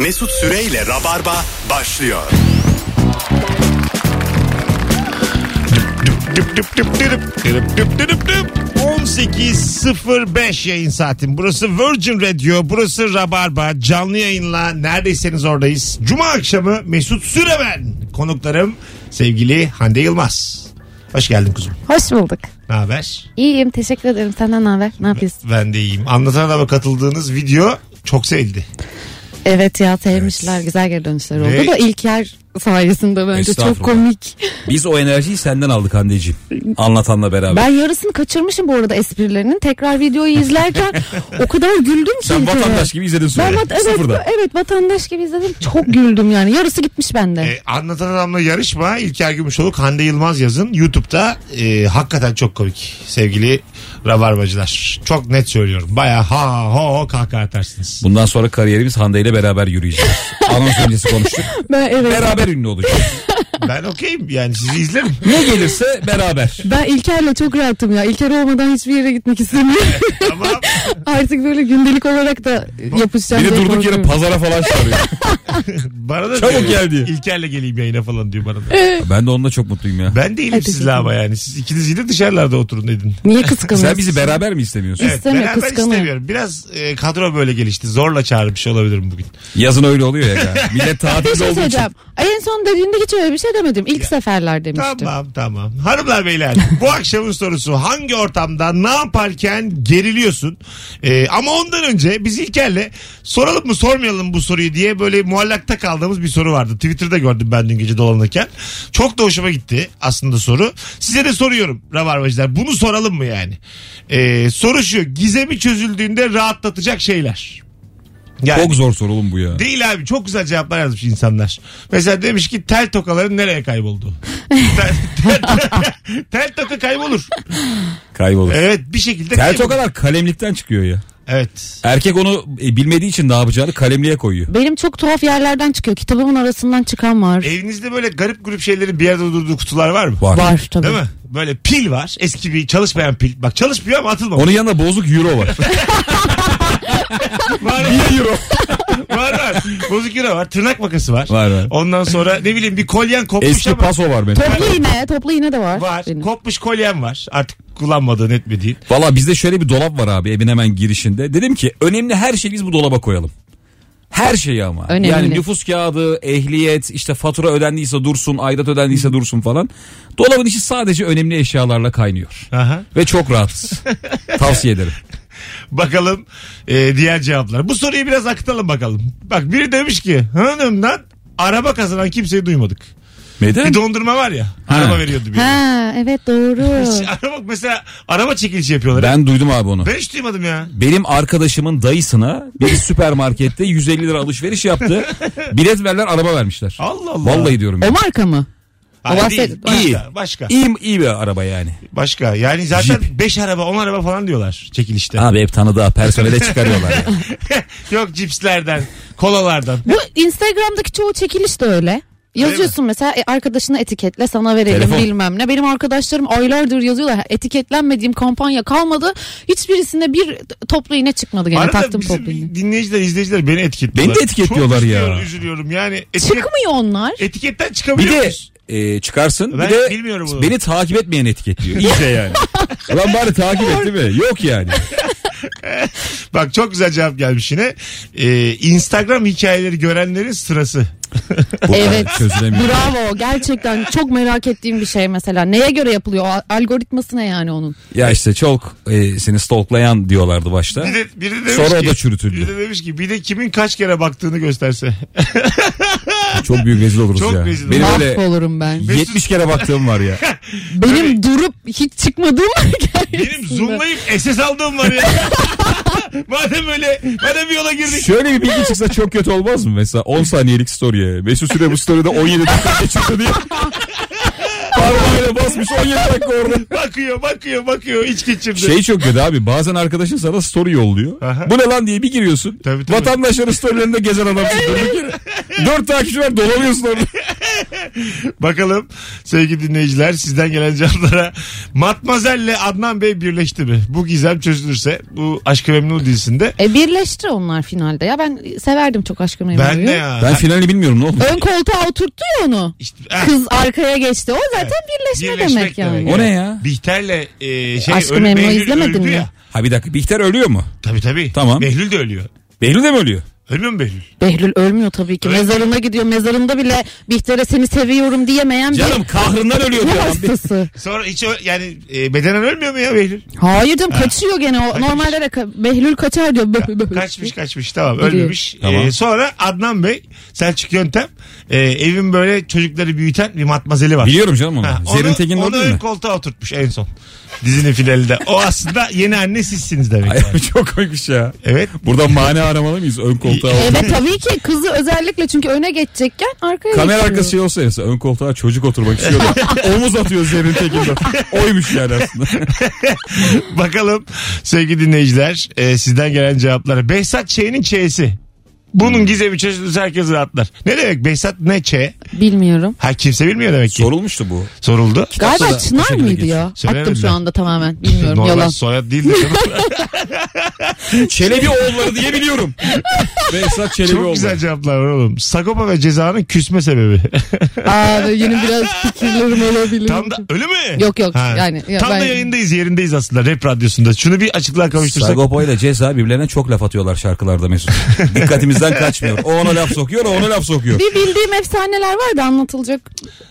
Mesut Süreyle Rabarba başlıyor. Düp düp düp düp düp düp düp düp. 18.05 yayın saatin. Burası Virgin Radio, burası Rabarba. Canlı yayınla neredeyseniz oradayız. Cuma akşamı Mesut Süre ben. Konuklarım sevgili Hande Yılmaz. Hoş geldin kuzum. Hoş bulduk. Ne haber? İyiyim teşekkür ederim. Senden ne haber? Ne yapıyorsun? Ben de iyiyim. Anlatan Adam'a katıldığınız video çok sevildi. Evet ya sevmişler. Güzel geri dönüşler oldu Ve- da İlker sayesinde bence çok komik. Biz o enerjiyi senden aldık Hande'ciğim. Anlatanla beraber. Ben yarısını kaçırmışım bu arada esprilerinin. Tekrar videoyu izlerken o kadar güldüm ki. Sen İlker'e. vatandaş gibi izledin Ben sonra. vat- evet, Sıfırda. evet vatandaş gibi izledim. Çok güldüm yani. Yarısı gitmiş bende. Ee, Anlatan Adam'la yarışma İlker Gümüşoluk, Hande Yılmaz yazın. YouTube'da e, hakikaten çok komik sevgili Rabarbacılar. Çok net söylüyorum. Baya ha ho ho kahkaha atarsınız. Bundan sonra kariyerimiz Hande ile beraber yürüyeceğiz. Anons öncesi konuştuk. ben evet. Beraber ünlü olacağız. Ben okeyim yani sizi izlerim. Ne gelirse beraber. Ben İlker'le çok rahatım ya. İlker olmadan hiçbir yere gitmek istemiyorum. Tamam. Artık böyle gündelik olarak da yapışacağım. Biri diye durduk yere korkuyorum. pazara falan çağırıyor. Bana da Çabuk diyor, gel diyor. İlker'le geleyim yayına falan diyor bana da. ben de onunla çok mutluyum ya. Ben değilim Hadi sizle ama yani. Siz ikiniz yine dışarılarda oturun dedin. Niye kıskanıyorsun? Sen bizi beraber mi istemiyorsun? Evet, İstemiyor, beraber kıskanıyor. istemiyorum. Biraz e, kadro böyle gelişti. Zorla çağırmış olabilirim bugün. Yazın öyle oluyor ya. Millet Bir tatilde şey olduğu için. söyleyeceğim. Ay, En son dediğinde hiç öyle bir şey demedim. İlk seferler demiştim. Tamam tamam. Hanımlar beyler bu akşamın sorusu hangi ortamda ne yaparken geriliyorsun? Ee, ama ondan önce biz İlker'le soralım mı sormayalım mı bu soruyu diye böyle muallakta kaldığımız bir soru vardı. Twitter'da gördüm ben dün gece dolanırken. Çok da hoşuma gitti aslında soru. Size de soruyorum Rabarbacılar. Bunu soralım mı yani? Ee, soru şu. Gizemi çözüldüğünde rahatlatacak şeyler. Yani, Çok zor soru oğlum bu ya. Değil abi çok güzel cevaplar yazmış insanlar. Mesela demiş ki tel tokaların nereye kayboldu? tel, tel, tel toka kaybolur. Kaybolur. Evet bir şekilde Tel kaybolur. tokalar kalemlikten çıkıyor ya. Evet. Erkek onu e, bilmediği için ne yapacağını kalemliğe koyuyor. Benim çok tuhaf yerlerden çıkıyor. Kitabımın arasından çıkan var. Evinizde böyle garip grup şeylerin bir yerde durduğu kutular var mı? Var. Var tabii. Değil mi? Böyle pil var. Eski bir çalışmayan pil. Bak çalışmıyor ama atılmamış. Onun yanında bozuk euro var. Var var. euro. var var. Bozuk euro var. Tırnak makası var. Var, var. Ondan sonra ne bileyim bir kolyen kopmuş Eski ama. paso var benim. Toplu iğne, toplu iğne de var. Var. benim. Kopmuş kolyen var. Artık kullanmadığın etmediğin. Valla bizde şöyle bir dolap var abi evin hemen girişinde. Dedim ki önemli her şeyi biz bu dolaba koyalım. Her şeyi ama. Önemli. Yani nüfus kağıdı, ehliyet, işte fatura ödendiyse dursun, aidat ödendiyse dursun falan. Dolabın içi sadece önemli eşyalarla kaynıyor. Aha. Ve çok rahatız. Tavsiye ederim. Bakalım e, diğer cevaplar. Bu soruyu biraz akıtalım bakalım. Bak biri demiş ki hanımdan araba kazanan kimseyi duymadık. Neden? Bir dondurma var ya. Ha. Araba veriyordu bir. Ha evet doğru. araba mesela araba çekilişi yapıyorlar. Ben, Ben duydum abi onu. hiç duymadım ya. Benim arkadaşımın dayısına bir süpermarkette 150 lira alışveriş yaptı. Bilet verler araba vermişler. Allah Allah. Vallahi diyorum. o Ya. marka mı? Hayır, bahset- değil. Başka, İyi. başka. İyi, iyi bir araba yani. Başka. Yani zaten 5 araba 10 araba falan diyorlar çekilişte. Abi hep tanıdığı personele çıkarıyorlar ya. Yok cipslerden, kolalardan. Bu Instagram'daki çoğu çekiliş de öyle. Yazıyorsun mesela e, arkadaşına etiketle sana verelim Telefon. bilmem ne. Benim arkadaşlarım aylardır yazıyorlar. Etiketlenmediğim kampanya kalmadı. Hiçbirisinde bir toplu iğne çıkmadı gene. Arada Taktım bizim toplu iğne. dinleyiciler, izleyiciler beni etiketliyorlar. Beni de etiketliyorlar Çok ya. üzülüyorum, üzülüyorum. Yani etiket, Çıkmıyor onlar. etiketten Bir de? E, çıkarsın Ben bir de bilmiyorum bunu. beni takip etmeyen etiketliyor. İyice yani. Ulan bari takip etti mi? Yok yani. Bak çok güzel cevap gelmiş yine. Ee, Instagram hikayeleri görenlerin sırası. Bu Evet. çözülemiyor. Bravo. Gerçekten çok merak ettiğim bir şey mesela. Neye göre yapılıyor? O algoritması ne yani onun? Ya işte çok e, seni stalklayan diyorlardı başta. Bir de, biri de demiş Sonra o ki, da çürütüldü. Biri de demiş ki bir de kimin kaç kere baktığını gösterse. Çok büyük rezil oluruz Çok ya. rezil Benim oluruz. öyle Mahvolurum ben. 70 kere baktığım var ya. Benim durup hiç çıkmadığım Benim zoomlayıp SS aldığım var ya. Madem öyle madem bir yola girdik. Şöyle bir bilgi çıksa çok kötü olmaz mı? Mesela 10 saniyelik story'e. Mesut Süre bu story'de 17 dakika geçirdi diye. Parmağıyla basmış 17 dakika orada. Bakıyor bakıyor bakıyor iç geçirdi. Şey çok kötü abi bazen arkadaşın sana story yolluyor. Aha. Bu ne lan diye bir giriyorsun. Tabii, tabii. Vatandaşların storylerinde gezen adamsın. Dört takipçi var dolanıyorsun orada. Bakalım sevgili dinleyiciler sizden gelen cevaplara. Matmazel'le Adnan Bey birleşti mi? Bu gizem çözülürse bu Aşk-ı Memnu dizisinde. E birleşti onlar finalde. Ya ben severdim çok aşkı memnuyu. Ben de ya. Ben finalini bilmiyorum ne oldu? Ön koltuğa oturttu ya onu. İşte, ha, Kız arkaya geçti. O zaten birleşme birleşmek demek yani. O ne ya? Bihter'le e, şey Aşk-ı Memnu öldü mi? ya. Ha bir dakika Bihter ölüyor mu? Tabii tabii. Tamam. Behlül de ölüyor. Behlül de mi ölüyor? Ölmüyor mu Behlül? Behlül ölmüyor tabii ki. Mi? Mezarına gidiyor. Mezarında bile Bihter'e seni seviyorum diyemeyen Canım bir kahrından ölüyor ruh hastası. Sonra hiç ö- yani e, bedenen ölmüyor mu ya Behlül? Hayır canım kaçıyor gene. O, normalde de ka- Behlül kaçar diyor. Bö- bö- bö- Kaçmış kaçmış tamam ölmemiş. Tamam. E, sonra Adnan Bey Selçuk Yöntem e, evin böyle çocukları büyüten bir matmazeli var. Biliyorum canım onu. Ha, Zerrin onu, Tekin onu o değil ön mi? koltuğa oturtmuş en son. Dizinin finalinde. O aslında yeni anne sizsiniz demek. Ay, yani. çok komikmiş ya. Evet. Buradan mani aramalı mıyız? Ön koltuğa Evet tabii ki kızı özellikle çünkü öne geçecekken arkaya Kamera geçiyor. arkası şey olsa mesela ön koltuğa çocuk oturmak istiyor da omuz atıyor Zerrin Tekin'den. Oymuş yani aslında. Bakalım sevgili dinleyiciler e, sizden gelen cevaplara. Behzat Ç'nin Ç'si. Bunun gizemi çözülürse herkes rahatlar. Ne demek Behzat ne Ç? Bilmiyorum. Ha kimse bilmiyor demek ki. Sorulmuştu bu. Soruldu. Galiba da Çınar şekilde mıydı geçiyor. ya? Söylemem Attım ben. şu anda tamamen. Bilmiyorum Normal yalan. soyad değil de. Çelebi oğulları diye biliyorum. Behzat Çelebi Çok oğulları. güzel cevaplar var oğlum. Sagopa ve cezanın küsme sebebi. Aa yeni biraz fikirlerim olabilir. Tam da öyle mi? Yok, yok. Yani, ya Tam ben- da yayındayız yerindeyiz aslında rap radyosunda. Şunu bir açıklığa kavuştursak. Sagopa ile Ceza birbirlerine çok laf atıyorlar şarkılarda Mesut. Dikkatimizden kaçmıyor. O ona laf sokuyor, o ona laf sokuyor. Bir bildiğim efsaneler var da anlatılacak.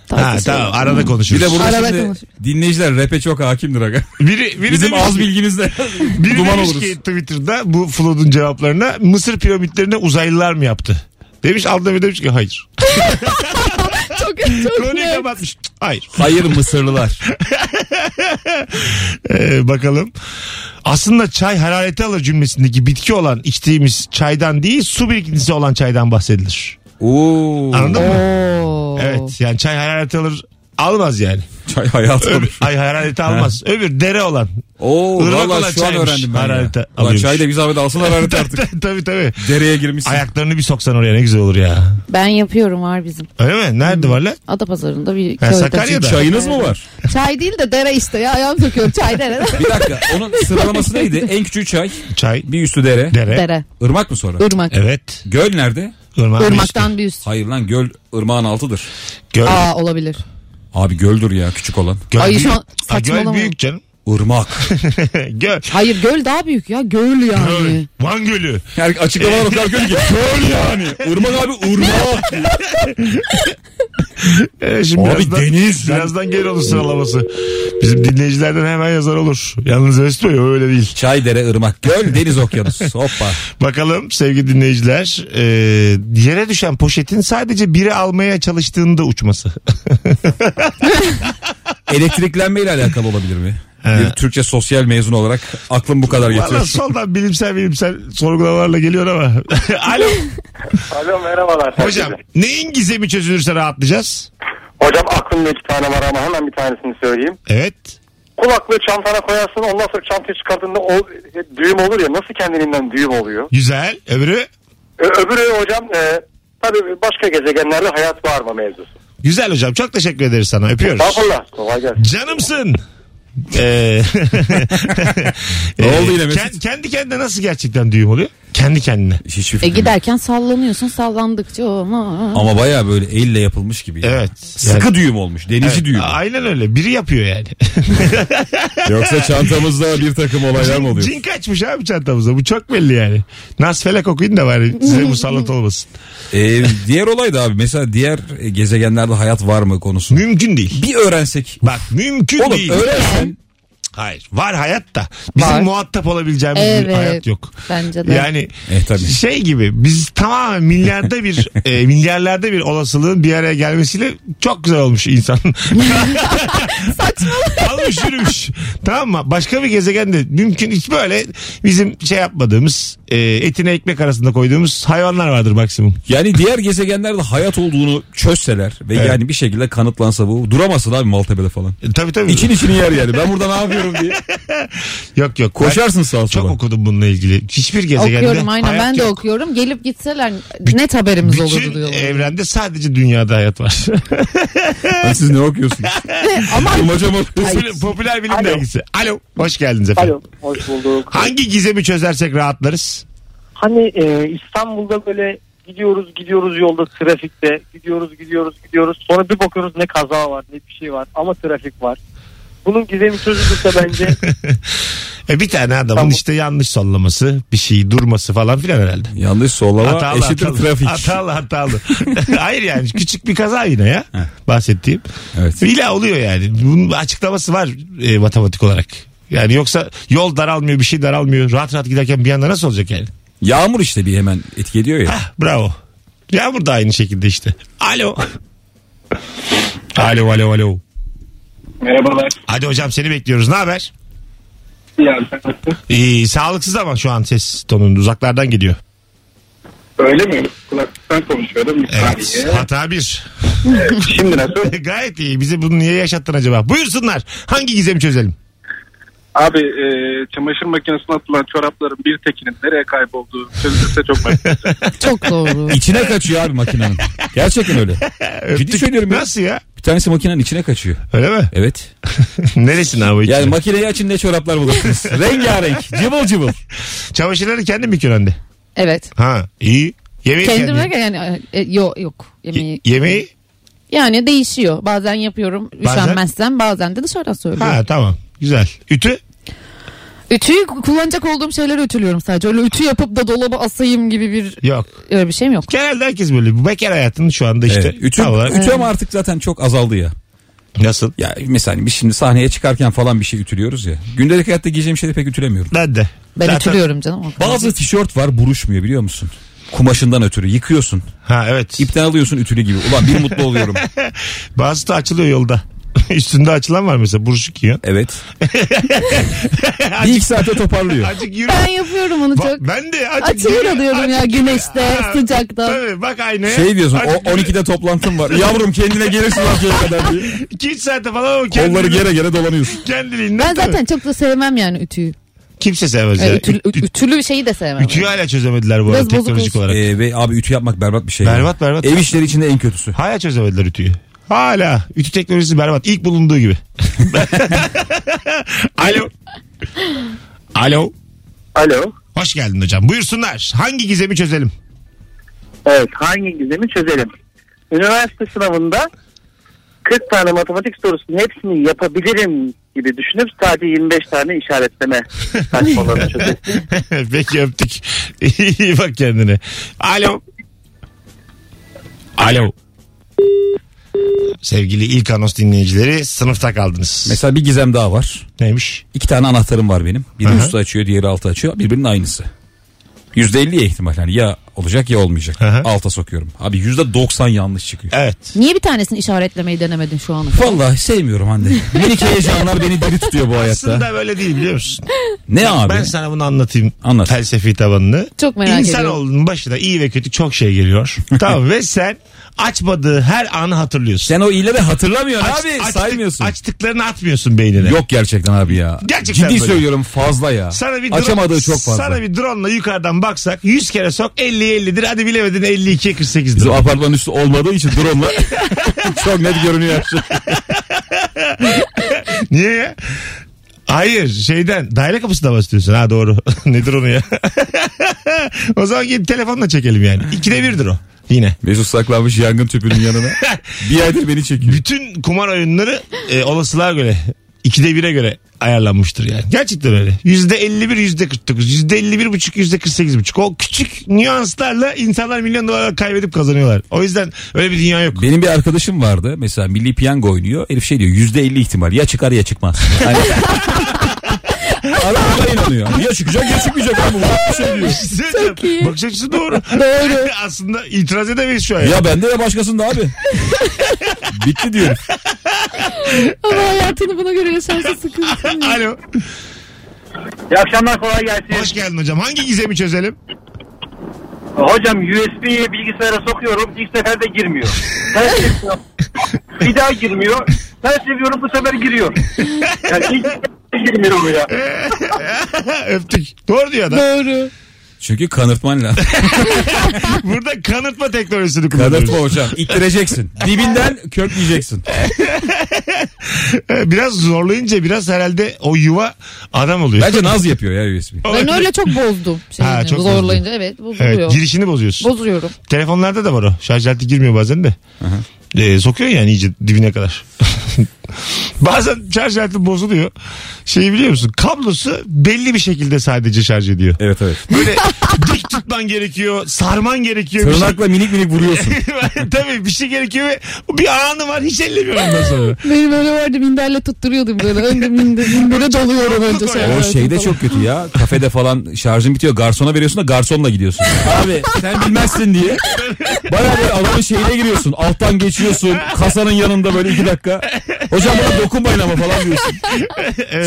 Ha tartışılır. tamam arada Bir konuşuruz. de burada Arada şimdi dinleyiciler rap'e çok hakimdir aga. biri, biri Bizim demiş az bilgimizle Biri duman demiş oluruz. ki Twitter'da bu Flood'un cevaplarına Mısır piramitlerine uzaylılar mı yaptı? Demiş Alda bir demiş ki hayır. Çok çok Konuyu net. kapatmış. Hayır. Hayır Mısırlılar. Ee, bakalım. Aslında çay harareti alır cümlesindeki bitki olan içtiğimiz çaydan değil su birikintisi olan çaydan bahsedilir. Oo. Anladın mı? Oo. Evet yani çay harareti alır almaz yani. Çay hayat Öbür, olur. ay harareti almaz. Öbür dere olan. Oo Irmak valla olan şu an çaymış. öğrendim ben Hararete ya. Ulan alıyormuş. çay da bir zahmet alsın hararet artık. tabii tabii. Dereye girmişsin. Ayaklarını bir soksan oraya ne güzel olur ya. Ben yapıyorum var bizim. Öyle mi? Nerede var lan? Adapazarı'nda bir Ha, köyde. Sakarya'da. Çayınız mı var? Çay değil de dere işte ya ayağım sokuyorum çay dere. Bir dakika onun sıralaması neydi? En küçük çay, Çay, bir üstü dere. dere. dere. Irmak mı sonra? Irmak. Evet. Göl nerede? Irmak. Irmaktan bir üst. Hayır lan göl ırmağın altıdır. Göl. Aa olabilir. Abi göldür ya küçük olan. göl Ay, şu büyük. an Aa, Göl saçmalama. büyük canım. Irmak. göl. Hayır göl daha büyük ya göl Göl. yani. Van Gölü. Her açıklamalar o kadar kötü ki. Göl yani. Irmak abi ırmak. Ee, şimdi Abi birazdan, deniz. Birazdan gel olur sıralaması. Bizim dinleyicilerden hemen yazar olur. Yalnız Bey öyle değil. Çay, dere, ırmak, göl, deniz, okyanus. Hoppa. Bakalım sevgili dinleyiciler. E, yere düşen poşetin sadece biri almaya çalıştığında uçması. Elektriklenme ile alakalı olabilir mi? Bir Türkçe sosyal mezun olarak aklım bu kadar Valla yetiyor. soldan bilimsel bilimsel sorgulamalarla geliyor ama. Alo. Alo merhabalar. Hocam neyin gizemi çözülürse rahatlayacağız? Hocam aklımda iki tane var ama hemen bir tanesini söyleyeyim. Evet. Kulaklığı çantana koyarsın ondan sonra çantayı çıkardığında o e, düğüm olur ya nasıl kendiliğinden düğüm oluyor. Güzel. Öbürü? Ö- öbürü hocam e, tabii başka gezegenlerde hayat var mı mevzusu. Güzel hocam. Çok teşekkür ederiz sana. Öpüyoruz. Estağfurullah kolay gelsin. Canımsın. Ee, Ne oldu yine Kend- Mesut? kendi kendine nasıl gerçekten düğüm oluyor? Kendi kendine. Hiçbir E fikrim yok. giderken sallanıyorsun sallandıkça o ama. Ama baya böyle elle yapılmış gibi. ya. Evet. Sıkı Yani- düğüm olmuş. Denizci Evet, düğüm. Aynen öyle. Biri yapıyor yani. Yoksa çantamızda bir takım olaylar mı oluyor? Cin kaçmış abi çantamıza. Bu çok belli yani. Nasfelek okuyun da bari size musallat olmasın. Ee, diğer olay da abi mesela diğer gezegenlerde hayat var mı konusu. Mümkün değil. Bir öğrensek. Bak mümkün Oğlum değil. öğrensen Hayır. Var hayat da. Bizim Var. muhatap olabileceğimiz bir Evet. hayat yok. Bence de. Yani E, tabii. şey gibi biz tamamen milyarda bir e, milyarlarda bir olasılığın bir araya gelmesiyle çok güzel olmuş insan. Saçma. Yürümüş. Tamam mı? Başka bir gezegende mümkün hiç böyle bizim şey yapmadığımız e, etine ekmek arasında koyduğumuz hayvanlar vardır maksimum. Yani diğer gezegenlerde hayat olduğunu çözseler ve Evet. yani bir şekilde kanıtlansa bu duramasın abi Maltepe'de falan. E, tabii tabii. İçin içini yer yani. Ben burada ne yapıyorum diye. Yok yok. Koşarsın sağa Ben çok sola. okudum bununla ilgili. Hiçbir gezegende Okuyorum aynen ben de yok. okuyorum. Gelip gitseler net haberimiz olurdu Bütün diyorlar. evrende sadece dünyada hayat var. Siz ne okuyorsunuz? Ama Bulmaca mı okuyorsunuz? Popüler, popüler bilim Alo. dergisi. Alo. Hoş geldiniz efendim. Alo, hoş bulduk. Hangi gizemi çözersek rahatlarız? Hani e, İstanbul'da böyle gidiyoruz gidiyoruz yolda trafikte gidiyoruz gidiyoruz gidiyoruz sonra bir bakıyoruz ne kaza var ne bir şey var ama trafik var. Bunun gizemi çözülürse bence E bir tane adamın Tamam. işte yanlış sollaması, bir şey durması falan filan herhalde. Yanlış sollama Hatalı eşittir hatalı. trafik. Hatalı hatalı. Hayır yani küçük bir kaza yine ya bahsettiğim. Evet. İlla oluyor yani. Bunun açıklaması var e, matematik olarak. Yani yoksa yol daralmıyor bir şey daralmıyor. Rahat rahat giderken bir anda nasıl olacak yani? Yağmur işte bir hemen etki ediyor ya. Hah, bravo. Yağmur da aynı şekilde işte. Alo. alo alo alo. Merhabalar. Hadi hocam seni bekliyoruz. Ne haber? İyi abi, sen nasılsın? İyi, sağlıksız ama şu an ses tonun uzaklardan geliyor. Öyle mi? Kulaklıktan konuşuyorum. Bir Evet. saniye. Hata bir. Şimdi nasıl? Gayet iyi. Bize bunu niye yaşattın acaba? Buyursunlar. Hangi gizemi çözelim? Abi e, çamaşır makinesine atılan çorapların bir tekinin nereye kaybolduğu çözülürse çok olacağım. çok doğru. İçine kaçıyor abi makinenin. Gerçekten öyle. Ciddi söylüyorum ya. Nasıl ya? Tanesi makinenin içine kaçıyor. Öyle mi? Evet. Neresin abi? Yani makineyi açın ne çoraplar bulursunuz. Rengarenk. Cıvıl cıvıl. Çamaşırları kendin mi yıkıyorsun anne? Evet. Ha iyi. Yemeği Kendim kendin. derken yani e, yok yok yemeği. Ye- yemeği? Yani değişiyor. Bazen yapıyorum Bazen? üşenmezsem bazen de dışarıdan söylüyorum. Ha tamam. Güzel. Ütü? Ütüyü kullanacak olduğum şeyleri ütülüyorum sadece. Öyle ütü yapıp da dolaba asayım gibi bir Yok. öyle bir şeyim yok. Genelde herkes böyle. Bu bekar hayatının şu anda işte. Evet. Ütü, tam olarak- ütü ama artık zaten çok azaldı ya. Nasıl? Ya mesela biz şimdi sahneye çıkarken falan bir şey ütülüyoruz ya. Gündelik hayatta giyeceğim şeyleri pek ütülemiyorum. Ben de. Ben Zaten- ütülüyorum canım. o kadar. Bazı tişört var buruşmuyor biliyor musun? Kumaşından ötürü yıkıyorsun. Ha evet. İpten alıyorsun ütülü gibi. Ulan bir mutlu oluyorum. Bazısı da açılıyor yolda. Üstünde açılan var mesela buruşuk yiyor. Evet. bir iki saate toparlıyor. Azıcık yürü. Ben yapıyorum onu Ba- çok. ben de azıcık Açılır yürü, alıyorum ya azıcık güneşte, Ha, sıcakta. Tabii bak aynaya. Şey diyorsun Azıcık o yürü. 12'de toplantım var. Yavrum kendine gelirsin ortaya kadar diye. 2-3 saate falan o Kolları kendiliğinden- gere gere dolanıyorsun. Kendiliğinden. Ben tabii. zaten çok da sevmem yani ütüyü. Kimse sevmez E, ya. ütülü, Üt- üt- ütülü bir şeyi de sevmem. Ütüyü hala çözemediler bu Biraz arada bozuk teknolojik olsun. olarak. Ee, ve abi ütü yapmak berbat bir şey. Berbat, berbat. Ev işleri içinde en kötüsü. Hala çözemediler ütüyü. Hala. Ütü teknolojisi berbat. İlk bulunduğu gibi. Alo. Alo. Alo. Hoş geldin hocam. Buyursunlar. Hangi gizemi çözelim? Evet hangi gizemi çözelim? Üniversite sınavında 40 tane matematik sorusunun hepsini yapabilirim gibi düşünüp sadece 25 tane işaretleme saçmalarını çözelim. Peki öptük. İyi bak kendine. Alo. Alo. Sevgili ilk anons dinleyicileri sınıfta kaldınız. Mesela bir gizem daha var. Neymiş? İki tane anahtarım var benim. Biri Aha. üstü açıyor diğeri altı açıyor. Birbirinin aynısı. Yüzde elliye ihtimal. Yani ya olacak ya olmayacak. Aha. Alta sokuyorum. Abi yüzde doksan yanlış çıkıyor. Evet. Niye bir tanesini işaretlemeyi denemedin şu ana kadar? Vallahi sevmiyorum Hande. Minik heyecanlar beni diri tutuyor bu hayatta. Aslında böyle değil biliyor musun? Ne abi? Ben sana bunu anlatayım. Anlat. Felsefi tabanını. Çok merak ediyorum. İnsanoğlunun başına iyi ve kötü çok şey geliyor. tamam ve sen açmadığı her anı hatırlıyorsun. Sen o iyileri hatırlamıyorsun Aç- abi. açtık- saymıyorsun. Açtıklarını atmıyorsun beynine. Yok gerçekten abi ya. Gerçekten Ciddi böyle. söylüyorum fazla ya. Sana bir Açamadığı drone- çok fazla. Sana bir drone'la yukarıdan baksak 100 kere sok 50 50'dir. Hadi bilemedin 52 48'dir. Bizim apartmanın üstü olmadığı için drone'la çok net görünüyor. Niye ya? Hayır şeyden daire kapısına mı istiyorsun? Ha doğru. Nedir onu ya? o zaman gidip telefonla çekelim yani. İkide birdir o. Yine. Mesut saklanmış yangın tüpünün yanına. bir aydır beni çekiyor. Bütün kumar oyunları e, olasılığa göre ikide bire göre ayarlanmıştır yani. Gerçekten öyle. Yüzde 51, yüzde 49, yüzde 51 buçuk, yüzde 48 buçuk. O küçük nüanslarla insanlar milyon dolar kaybedip kazanıyorlar. O yüzden öyle bir dünya yok. Benim bir arkadaşım vardı. Mesela milli piyango oynuyor. Herif şey diyor yüzde elli ihtimal. Ya çıkar ya çıkmaz. Hani... Adam buna inanıyor. Ya çıkacak ya çıkmayacak abi. Bu şey diyor. Çok iyi. Bakış açısı doğru. Doğru. Aslında itiraz edemeyiz şu an. Ya bende ya başkasında abi. Bitti diyorum. Ama hayatını buna göre yaşarsa sıkıntı. Alo. İyi akşamlar kolay gelsin. Hoş geldin hocam. Hangi gizemi çözelim? Hocam USB'yi bilgisayara sokuyorum. İlk seferde girmiyor. Ters seviyorum. Bir daha girmiyor. Ters seviyorum bu sefer giriyor. Yani ilk seferde girmiyor bu ya. Öptük. Doğru diyor adam. Doğru. Çünkü kanırtman lazım. Burada kanıtma teknolojisini kullanıyoruz. Kanırtma hocam. İttireceksin. Dibinden kökleyeceksin. Biraz zorlayınca biraz herhalde o yuva adam oluyor. Bence naz yapıyor ya USB. Ben öyle çok bozdum. Şeyini, Ha, çok zorlayınca evet bozuluyor. Evet, girişini bozuyorsun. Bozuyorum. Telefonlarda da var o. Şarj aleti girmiyor bazen de. Ee, sokuyor yani iyice dibine kadar. bazen şarj aleti bozuluyor. Şeyi biliyor musun? Kablosu belli bir şekilde sadece şarj ediyor. Evet evet. Böyle tutman gerekiyor, sarman gerekiyor. şey- Tırnakla minik minik vuruyorsun. Tabii bir şey gerekiyor ve bir anı var hiç ellemiyorum ondan sonra. Benim öyle vardı minderle tutturuyordum böyle. Önde minder, mindere doluyorum önce. O şarj O şeyde falan. çok kötü ya. Kafede falan şarjın bitiyor. Garsona veriyorsun da garsonla gidiyorsun. Abi sen bilmezsin diye. Baya böyle adamın şeyine giriyorsun. Alttan geçiyorsun. Kasanın yanında böyle iki dakika. Hocam bana dokunmayın ama falan diyorsun.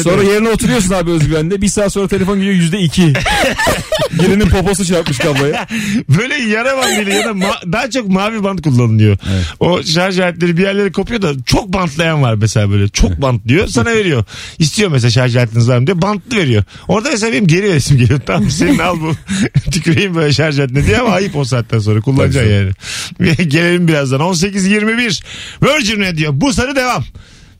sonra yerine oturuyorsun abi özgüvenle. Bir saat sonra telefon geliyor yüzde iki. Birinin poposu çarpmış kabloya. Böyle yara bandıyla ya da ma- daha çok mavi bant kullanılıyor. O şarj aletleri bir yerlere kopuyor da çok bantlayan var mesela böyle. Çok bantlıyor sana veriyor. İstiyor mesela şarj aletiniz var mı diye bantlı veriyor. Orada mesela benim geri veresim geliyor. Tamam senin al bu. Tüküreyim böyle şarj aletine diye ama ayıp o saatten sonra kullanacaksın yani. Gelelim birazdan. 18.21 Virgin Radio. Bu sarı devam.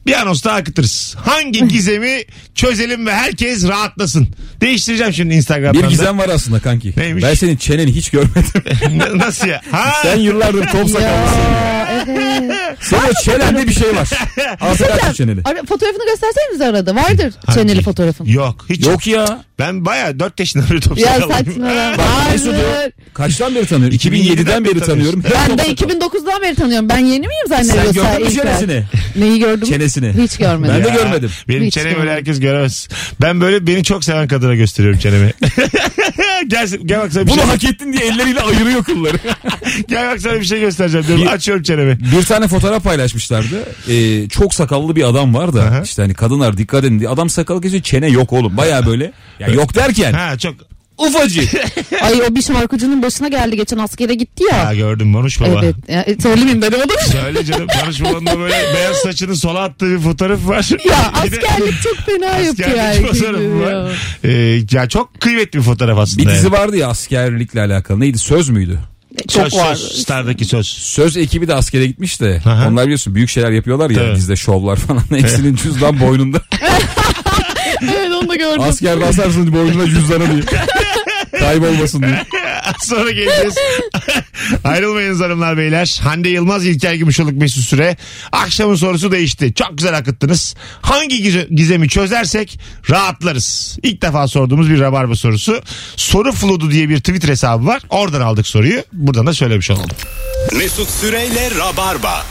Bir anons daha akıtırız. Hangi gizemi çözelim ve herkes rahatlasın. Değiştireceğim şimdi Instagram'dan. Bir gizem var aslında kanki. Neymiş? Ben senin çeneni hiç görmedim. Nasıl ya? Ha? Sen yıllardır top sakallısın. Evet. Senin o çenende bir şey var. Kaç çeneni. Ara, fotoğrafını göstersenize arada. Vardır Hangi? çeneli fotoğrafın. Yok hiç yok. Yok ya. Ben baya 4 yaşında beri top Ya. Bak Mesut'u Hayır. kaçtan beri tanıyorum? 2007'den beri tanıyorum. Ben de sakal. 2009'dan beri tanıyorum. Ben yeni miyim Sen zannediyorsa gördün mü İlker? çenesini? Neyi gördüm? Çenesini. Hiç görmedim. Ben de görmedim. Benim Hiç çenemi böyle görmedim. herkes göremez. Ben böyle beni çok seven kadına gösteriyorum çenemi. gel, gel bak sana bir Bunu şey, hak ettin diye elleriyle ayırıyor kılları. gel bak sana bir şey göstereceğim diyorum. Bir- Açıyorum çenemi. bir tane fotoğraf paylaşmışlardı. Ee, çok sakallı bir adam var da Aha. işte hani kadınlar dikkat edin diye. Adam sakalı kesiyor çene yok oğlum. Baya böyle. Ya yok derken Ha çok. Ufacık. Ay o bir şarkıcının başına geldi geçen askere gitti ya. Ha gördüm Manuş baba. Evet. Ya, e, söylemeyeyim dedim onu. Söyle canım Manuş babanın da böyle beyaz saçını sola attığı bir fotoğrafı var. Ya Bir de askerlik çok fena yapıyor askerlik fotoğrafı var. ya. Ee, ya çok kıymetli bir fotoğraf aslında. Bir dizi yani. vardı ya askerlikle alakalı. Neydi? Söz müydü? Çok Söz, var. söz, Star'daki söz. Söz ekibi de askere gitmiş de. Aha. Onlar biliyorsun büyük şeyler yapıyorlar ya Evet. dizide şovlar falan. Hepsinin cüzdan boynunda. Evet onu da gördüm. Askerde asarsın boynuna cüzdanı diye. Kaybolmasın diye. Sonra geleceğiz. Ayrılmayınız hanımlar beyler. Hande Yılmaz, İlker Gümüşoluk Mesut Süre. Akşamın sorusu değişti. Çok güzel akıttınız. Hangi gize- gizemi çözersek rahatlarız. İlk defa sorduğumuz bir rabarba sorusu. Soru Flodu diye bir Twitter hesabı var. Oradan aldık soruyu. Buradan da söylemiş olalım. Mesut Süreyle Rabarba.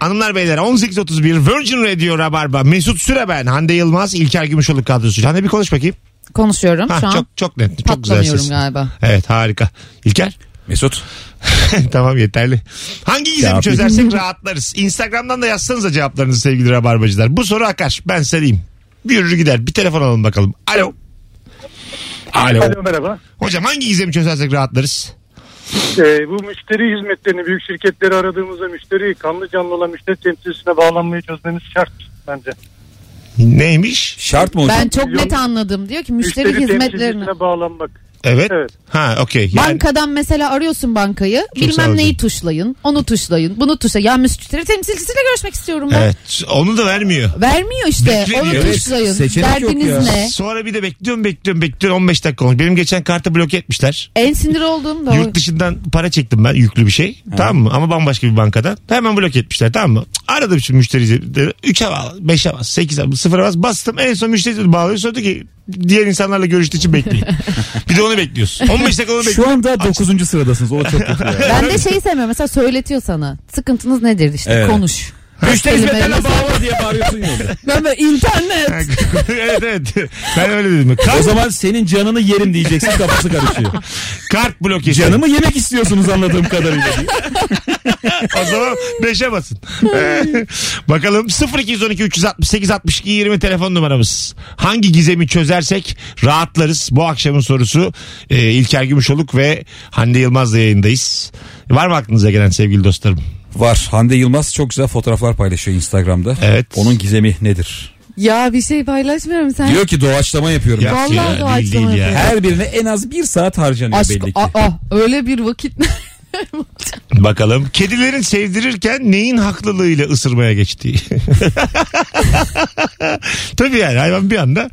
Hanımlar beyler 18.31 Virgin Radio Rabarba. Mesut Süre ben. Hande Yılmaz, İlker Gümüşoluk kadrosu. Hande bir konuş bakayım. Konuşuyorum Ha, şu an. çok çok net. Çok güzel Patlamıyorum ses. galiba. Evet harika. İlker? Mesut. tamam yeterli. Hangi gizemi Cevap- çözersek rahatlarız. Instagram'dan da yazsanıza cevaplarınızı sevgili rabarbacılar. Bu soru akar. Ben sarayım. Bir yürür gider. Bir telefon alalım bakalım. Alo. Alo. Alo merhaba. Hocam hangi gizemi çözersek rahatlarız? Ee, bu müşteri hizmetlerini büyük şirketleri aradığımızda müşteriyi kanlı canlı olan müşteri temsilcisine bağlanmayı çözmemiz şart bence. Neymiş? Şart mı hocam? Ben çok net anladım. Diyor ki müşteri, Müşteri hizmetlerini. temsilcisine bağlanmak. Evet. Evet. Ha okey. Yani, Bankadan mesela arıyorsun bankayı. Çok bilmem neyi tuşlayın. Onu tuşlayın. Bunu tuşlayın. Ya müşteri temsilcisiyle görüşmek istiyorum ben. evet. Onu da vermiyor. Vermiyor işte. Beklemiyor. Onu Evet, tuşlayın. seçenek yok Derdiniz ya. ne? Sonra bir de bekliyorum bekliyorum bekliyorum 15 dakika olmuş. Benim geçen kartı bloke etmişler. En sinir olduğum da. Yurt dışından para çektim ben yüklü bir şey. Tamam mı? Ama bambaşka bir bankadan. Hemen blok etmişler tamam mü? Aradım şimdi müşteriyi. 3'e bağlı, 5'e bas, 8'e bas, 0'a bas. Bastım. En son müşteri bağlıyor. Sonra diyor ki diğer insanlarla görüştüğü için bekleyin. bir de onu bekliyorsun. 15 dakika onu bekliyorsun. Şu anda 9. sıradasınız. O da çok kötü ya. Ben de şeyi sevmiyorum. Mesela söyletiyor sana. Sıkıntınız nedir işte Evet. konuş. Müşteri hizmetlerine bağlı diye bağırıyorsun ya. Ben böyle internet. evet evet. Ben öyle dedim. O Kart, zaman senin canını yerim diyeceksin kafası karışıyor. kart blokesi. Canımı yemek istiyorsunuz anladığım kadarıyla. O zaman 5'e basın. Bakalım 0212 368 62 20 telefon numaramız. Hangi gizemi çözersek rahatlarız. Bu akşamın sorusu e, İlker Gümüşoluk ve Hande Yılmaz'la yayındayız. Var mı aklınıza gelen sevgili dostlarım? Var. Hande Yılmaz çok güzel fotoğraflar paylaşıyor Instagram'da. Evet. Onun gizemi nedir? Ya bir şey paylaşmıyorum sen. Diyor ki doğaçlama yapıyorum. Ya, Vallahi ya, doğaçlama değil, değil ya. yapıyor. Her birine en az bir saat harcanıyor Aşk, belli ki. aa, öyle bir vakit. Bakalım. Kedilerin sevdirirken neyin haklılığıyla ısırmaya geçtiği. Tabii yani hayvan bir anda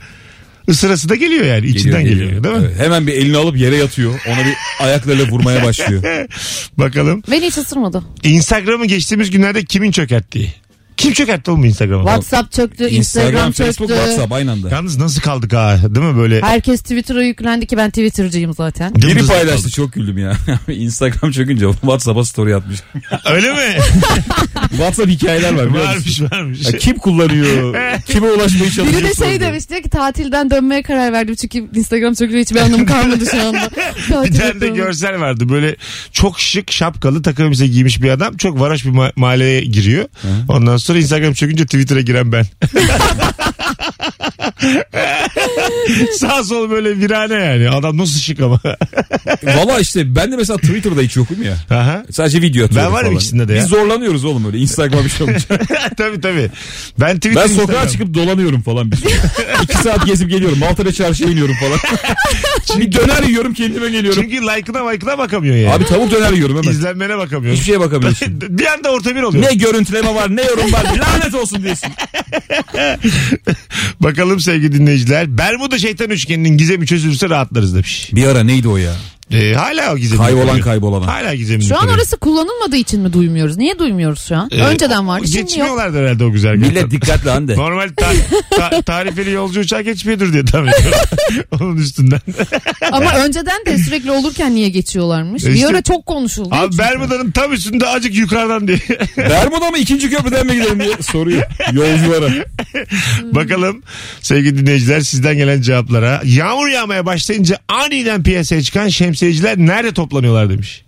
ısırası da geliyor yani. içinden geliyor, değil mi? Evet, hemen bir elini alıp yere yatıyor. Ona bir ayaklarıyla vurmaya başlıyor. Bakalım. Beni hiç ısırmadı. Instagram'ı geçtiğimiz günlerde kimin çökerttiği? Kim çökertti oğlum Instagram'ı? WhatsApp çöktü, Instagram, Instagram, çöktü. Facebook, WhatsApp aynı anda. Yalnız nasıl kaldık ha değil mi böyle? Herkes Twitter'a yüklendi ki ben Twitter'cıyım zaten. Biri Dımdız paylaştı kaldık. çok güldüm ya. Instagram çökünce WhatsApp'a story atmış. Öyle mi? WhatsApp hikayeler var biliyor musun? varmış varmış. Ya kim kullanıyor? Kime ulaşmaya çalışıyor? Biri de şey sordu. demiş diyor ki tatilden dönmeye karar verdim çünkü Instagram çöküyor hiçbir anlamı kalmadı şu anda. Bir Tatil tane de yapıyorum. görsel vardı. Böyle çok şık şapkalı takım elbise giymiş bir adam. Çok varoş bir ma- mahalleye giriyor. Ondan sonra Instagram çökünce Twitter'a giren ben. Sağ sol böyle virane yani. Adam nasıl şık ama. Valla işte ben de mesela Twitter'da hiç yokum ya. Aha. Sadece video atıyorum Ben varım falan. ikisinde de ya. Biz zorlanıyoruz oğlum öyle Instagram bir şey olunca. tabii tabii. Ben Twitter Ben sokağa Instagram. çıkıp dolanıyorum falan bir süre. İki saat gezip geliyorum. Maltepe çarşıya iniyorum falan. bir döner yiyorum kendime geliyorum. Çünkü like'ına like'ına bakamıyor yani. Abi tavuk döner yiyorum hemen. İzlenmene bakamıyorsun. Hiçbir şeye bakamıyorsun. bir anda orta bir oluyor. ne görüntüleme var ne yorum var lanet olsun diyorsun. Bakalım sevgili dinleyiciler. Bermuda şeytan üçgeninin gizemi çözülürse rahatlarız demiş. Bir ara neydi o ya? Ee, hala o gizemi. Kaybolan koruyor. kaybolana. Hala gizemi Şu an koruyor. orası kullanılmadığı için mi duymuyoruz? Niye duymuyoruz şu an? Ee, Önceden vardı şimdi yok. Geçmiyorlardı herhalde o güzel Millet dikkatli Hande. Normal ta- ta- tarifeli yolcu uçağı geçmiyordur diye tahmin ediyorum. Onun üstünden. Ama önceden de sürekli olurken niye geçiyorlarmış? Bir işte- ara çok konuşuldu. Abi. Bermuda'nın tam üstünde acık yukarıdan diye. Bermuda mı ikinci köprüden mi gidelim diye soruyor yolculara. Bakalım sevgili dinleyiciler sizden gelen cevaplara. Yağmur yağmaya başlayınca aniden piyasaya çıkan şemsiyeciler nerede toplanıyorlar demiş.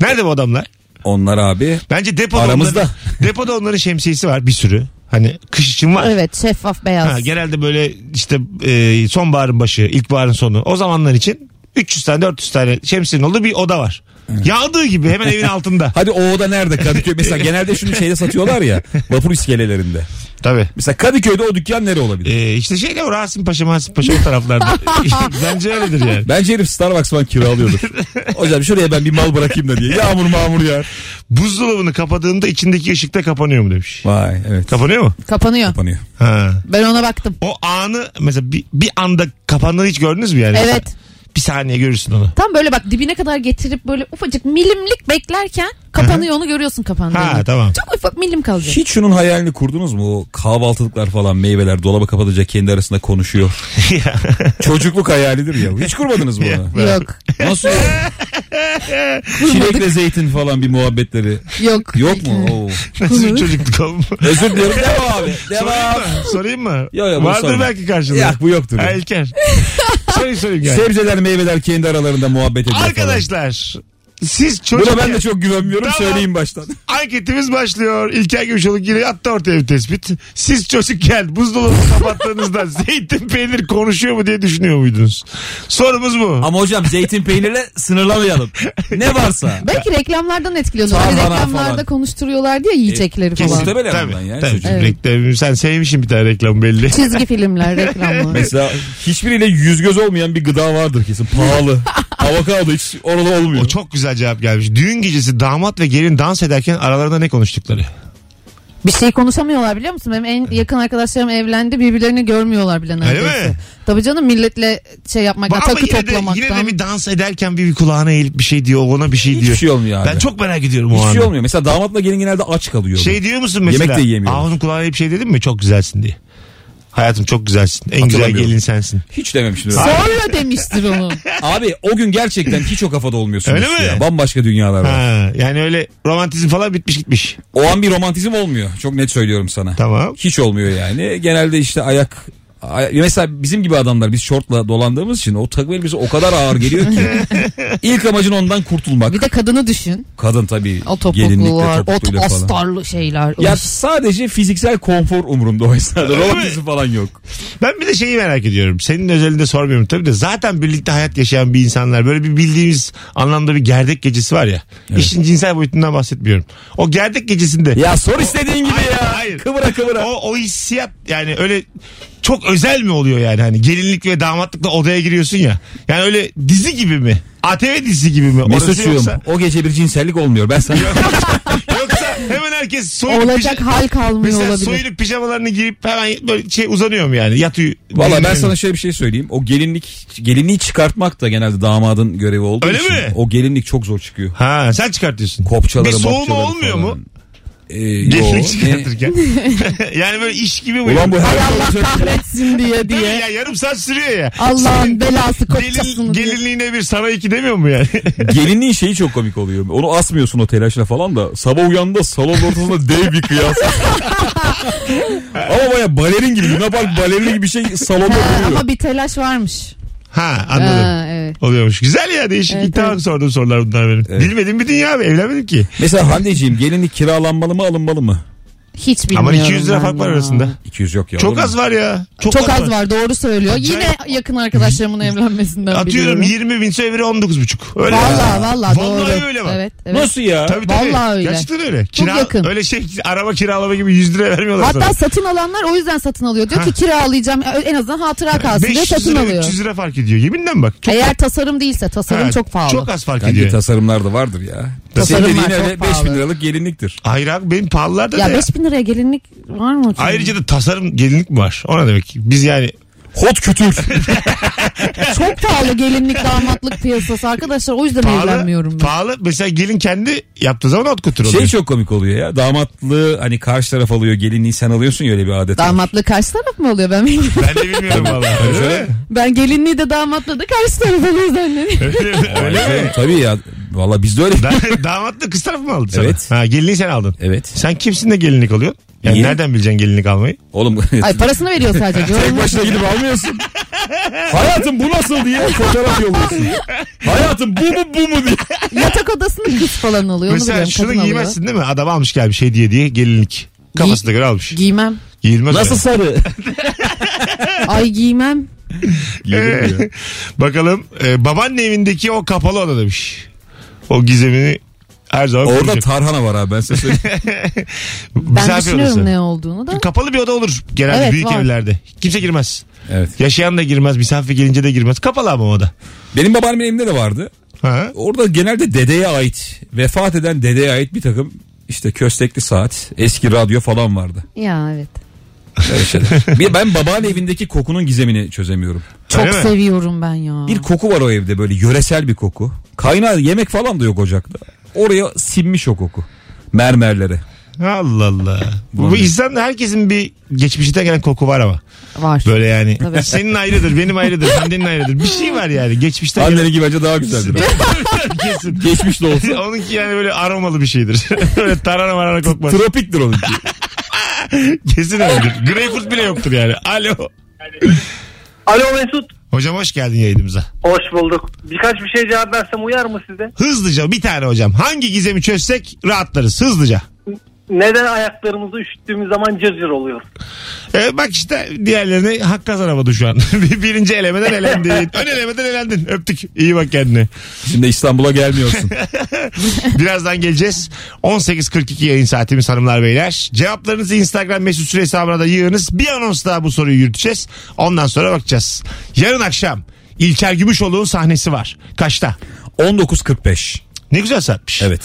Nerede bu adamlar? Onlar abi Bence depoda Aramızda. onların, depoda onların şemsiyesi var bir sürü. Hani kış için var. Evet şeffaf beyaz. Ha, genelde böyle işte e, sonbaharın başı, ilkbaharın sonu. O zamanlar için 300 tane 400 tane şemsiyenin olduğu bir oda var. Yağdığı gibi hemen evin altında. Hadi o oda nerede Kadıköy? Mesela genelde şunu şeyde satıyorlar ya vapur iskelelerinde. Tabii. Mesela Kadıköy'de o dükkan nere olabilir? E, işte şeyde o Rasim Paşa, Masim Paşa o taraflarda. Bence öyledir yani. Bence herif Starbucks falan kiralıyordur. Hocam şuraya ben bir mal bırakayım da diye. Yağmur mağmur yağar. Buzdolabını kapadığında içindeki ışık da kapanıyor mu demiş. Vay evet. Kapanıyor mu? Kapanıyor. Kapanıyor. Ha. Ben ona baktım. O anı mesela bir, bir anda kapandığını hiç gördünüz mü yani? Evet. Bir saniye görürsün onu. Tam böyle bak dibine kadar getirip böyle ufacık milimlik beklerken kapanıyor onu görüyorsun kapandığını. Ha tamam. Çok ufak milim kalacak. Hiç şunun hayalini kurdunuz mu? O kahvaltılıklar falan meyveler dolaba kapatınca kendi arasında konuşuyor. Çocukluk hayalidir ya. Hiç kurmadınız mı onu? Yok. Nasıl? Çilekle zeytin falan bir muhabbetleri. Yok. Yok mu? Oo. Nasıl çocukluk oğlum? Özür diliyorum. Devam abi. Sorayım Devam. mı? Sorayım mı? Yo, yo, bunu Vardır sorma. belki karşında. Yok bu yoktur. Ha, İlker. sorayım sorayım yani. Sebzeler meyveler kendi aralarında muhabbet ediyor falan. Arkadaşlar siz çocuk Buna ben de çok güvenmiyorum Tamam. söyleyeyim baştan. Anketimiz başlıyor. İlker Gümüşoluk yine attı ortaya bir tespit. Siz çocukken buzdolabını kapattığınızda zeytin peynir konuşuyor mu diye düşünüyor muydunuz? Sorumuz bu. Ama hocam zeytin peynirle sınırlamayalım. Ne varsa. Belki reklamlardan etkileniyor. Hani reklamlarda falan. konuşturuyorlar diye yiyecekleri Kesin. falan. Muhtemelen Tabii, ondan ya tabii. çocuk. Evet. Reklamı- sen sevmişsin bir tane reklam belli. Çizgi filmler, reklamlar. Mesela hiçbiriyle yüz göz olmayan bir gıda vardır kesin. Pahalı. Avokado hiç orada olmuyor. O çok güzel cevap gelmiş. Düğün gecesi damat ve gelin dans ederken aralarında ne konuştukları? Bir şey konuşamıyorlar biliyor musun? Benim en yakın arkadaşlarım evlendi birbirlerini görmüyorlar bile neredeyse. mi? Tabii canım milletle şey yapmaktan, Ama takı yine de, toplamaktan. yine de bir dans ederken bir, bir kulağına eğilip bir şey diyor, ona bir şey Hiçbir diyor. şey olmuyor abi. Ben çok merak ediyorum o Hiçbir şey anda. olmuyor. Mesela damatla gelin genelde aç kalıyor. Şey diyor musun mesela? Yemek de yiyemiyorlar. Aa onun kulağına bir şey dedin mi? Çok güzelsin diye. Hayatım çok güzelsin. En güzel Hatırlamıyorum. gelin sensin. Hiç dememiştim. Sonra demiştir onu. Abi o gün gerçekten hiç o kafada olmuyorsun. Öyle mi? Ya. Bambaşka dünyalar var. Ha, yani öyle romantizm falan bitmiş gitmiş. O an bir romantizm olmuyor. Çok net söylüyorum sana. Tamam. Hiç olmuyor yani. Genelde işte ayak ay- mesela bizim gibi adamlar biz şortla dolandığımız için o takım elbise o kadar ağır geliyor ki. İlk amacın ondan kurtulmak. Bir de kadını düşün. Kadın tabii O topuklu var, o astarlı şeyler. Ya Üf. sadece fiziksel konfor umurumda o esnada. Romantizm falan yok. Ben bir de şeyi merak ediyorum. Senin özelinde sormuyorum tabii de zaten birlikte hayat yaşayan bir insanlar böyle bir bildiğimiz anlamda bir gerdek gecesi var ya. İşin cinsel boyutundan bahsetmiyorum. O gerdek gecesinde Ya sor istediğin gibi ya. Hayır. Kıvıra kıvıra. o, o hissiyat yani öyle çok özel mi oluyor yani hani gelinlik ve damatlıkla odaya giriyorsun ya. Yani öyle dizi gibi mi? ATV dizisi gibi mi? Orası Mesut'cuğum yoksa, o gece bir cinsellik olmuyor. Ben sana yoksa hemen herkes soyunup Olacak pija- hal kalmıyor Mesela olabilir. soyunup pijamalarını giyip hemen böyle şey uzanıyor mu yani? Yatıyor. Valla ben sana şöyle bir şey söyleyeyim. O gelinlik gelinliği çıkartmak da genelde damadın görevi olduğu Öyle için. mi? O gelinlik çok zor çıkıyor. Ha sen çıkartıyorsun. Kopçaları Bir soğuma olmuyor falan. mu? Ee, yo, Gelinlik çıkartırken. yani böyle iş gibi mi? Ulan bu her Hay Allah kahretsin diye mi diye. ya yarım saat sürüyor ya. Allah'ın Senin belası gelin, kopçasını diye. gelinliğine bir sana iki demiyor mu yani? gelinliğin şeyi çok komik oluyor. Onu asmıyorsun o telaşla falan da sabah uyandığında salon ortasında dev bir kıyas. Ama baya balerin gibi Luna Park balerini gibi bir şey salonda duruyor. ama bir telaş varmış. Ha anladım. Ha, evet. Oluyormuş. Güzel ya değişik. Evet, İlk evet. sorduğum sorular bunlar benim. Evet. Bilmediğim bir dünya abi. Evlenmedim ki. Mesela Hande'ciğim gelinlik kiralanmalı mı alınmalı mı? Hiç Ama bilmiyorum 200 lira ben fark var ya. arasında. 200 yok ya. Çok olur mu? az var ya. Çok, Çok az var doğru söylüyor. Acayip. Yine yakın arkadaşlarımın evlenmesinden Atıyorum biliyorum. 20 bin öbürü 19 buçuk. Öyle. Valla valla doğru. Vallahi öyle bak. Evet, evet. Nasıl ya? Tabii tabii. Vallahi öyle. Gerçekten öyle. Çok yakın. Öyle şey araba kiralama gibi 100 lira vermiyorlar Hatta sana. satın alanlar o yüzden satın alıyor. Diyor ki kiralayacağım en azından hatıra kalsın diye 500 satın lira alıyor. 300 lira fark ediyor. Yeminle bak. Çok, Eğer tasarım değilse tasarım Ha, çok pahalı. Çok az fark Bence ediyor. tasarımlar da vardır ya. Tasarımlar Senin dediğin çok öyle 5000 pahalı. liralık gelinliktir. Hayır abi benim pahalılarda ya da ya. 5000 liraya gelinlik var mı? ki? Ayrıca da tasarım gelinlik mi var? Ona demek. Biz yani Hot kütür. Çok pahalı gelinlik damatlık piyasası arkadaşlar o yüzden pahalı. evlenmiyorum ben. Pahalı. Mesela gelin kendi yaptığı zaman ot kutur oluyor. şey çok komik oluyor ya. Damatlığı hani karşı taraf alıyor gelinliği sen alıyorsun ya öyle bir adet. var. Damatlığı karşı taraf mı oluyor ben bilmiyorum. Ben de bilmiyorum valla. Öyle mi? Ben gelinliği de damatlığı da karşı taraf oluyor zannediyorum. Öyle mi? Tabii ya. Valla bizde öyle. Da- Damatlı kız tarafı mı aldı sana? Evet. Ha, gelinliği sen aldın. Evet. Sen kimsin de gelinlik alıyorsun? Yani Niye? nereden bileceksin gelinlik almayı? Oğlum Ay parasını veriyor sadece. tek başına gidip almıyorsun. Hayatım bu nasıl diye fotoğraf yolluyorsun. Hayatım bu mu bu mu diye. Yatak odasını kız falan alıyor. Onu Mesela şunu kadın alıyor. giymezsin değil mi? Adam almış gelmiş hediye diye gelinlik. Kafasına göre almış. Giymem. Giyilmez Nasıl öyle. sarı? Ay giymem. Ee, Bakalım e, babaanne evindeki o kapalı oda demiş. O gizemini her zaman Orada koruyacak. Tarhana var abi ben size söyleyeyim. Ben düşünüyorum ne olduğunu da. Kapalı bir oda olur genelde Evet, büyük var. evlerde. Kimse girmez. evet. Yaşayan da girmez, misafir gelince de girmez. Kapalı ama oda. Benim babaannemin evinde de vardı. Ha? Orada genelde dedeye ait, vefat eden dedeye ait bir takım işte köstekli saat, eski radyo falan vardı. Ya evet. Şeyler. bir, ben babaanne evindeki kokunun gizemini çözemiyorum. Çok Öyle mi? seviyorum ben ya. Bir koku var o evde böyle yöresel bir koku. Kaynağı yemek falan da yok ocakta. Oraya sinmiş o koku. Mermerlere. Allah Allah. Bu, bu insan herkesin bir geçmişte gelen koku var ama. Var. Böyle yani. Tabii. Senin ayrıdır, benim ayrıdır, Hande'nin ayrıdır. Bir şey var yani. Geçmişte gelen. Anneninki bence daha güzeldir. Kesin. Geçmiş de olsa. Onunki yani böyle aromalı bir şeydir. böyle tarhana marana kokmaz. Tropiktir onunki. Kesin öyledir. Greyfurt bile yoktur yani. Alo. Alo Mesut. Hocam hoş geldin yayınımıza. Hoş bulduk. Birkaç bir şey cevap versem uyar mı size? Hızlıca bir tane hocam. Hangi gizemi çözsek rahatlarız hızlıca. Neden ayaklarımızı üşüttüğümüz zaman cırcır oluyor? Ee, bak işte diğerlerine hak kazanamadı şu an. Birinci elemeden elendin. Ön elemeden elendin. Öptük. İyi bak kendine. Şimdi İstanbul'a gelmiyorsun. Birazdan geleceğiz. 18.42 yayın saatimiz hanımlar beyler. Cevaplarınızı Instagram mesut süre hesabına da yığınız. Bir anons daha bu soruyu yürüteceğiz. Ondan sonra bakacağız. Yarın akşam İlker Gümüşoğlu'nun sahnesi var. Kaçta? 19.45. Ne güzel saatmiş. Evet.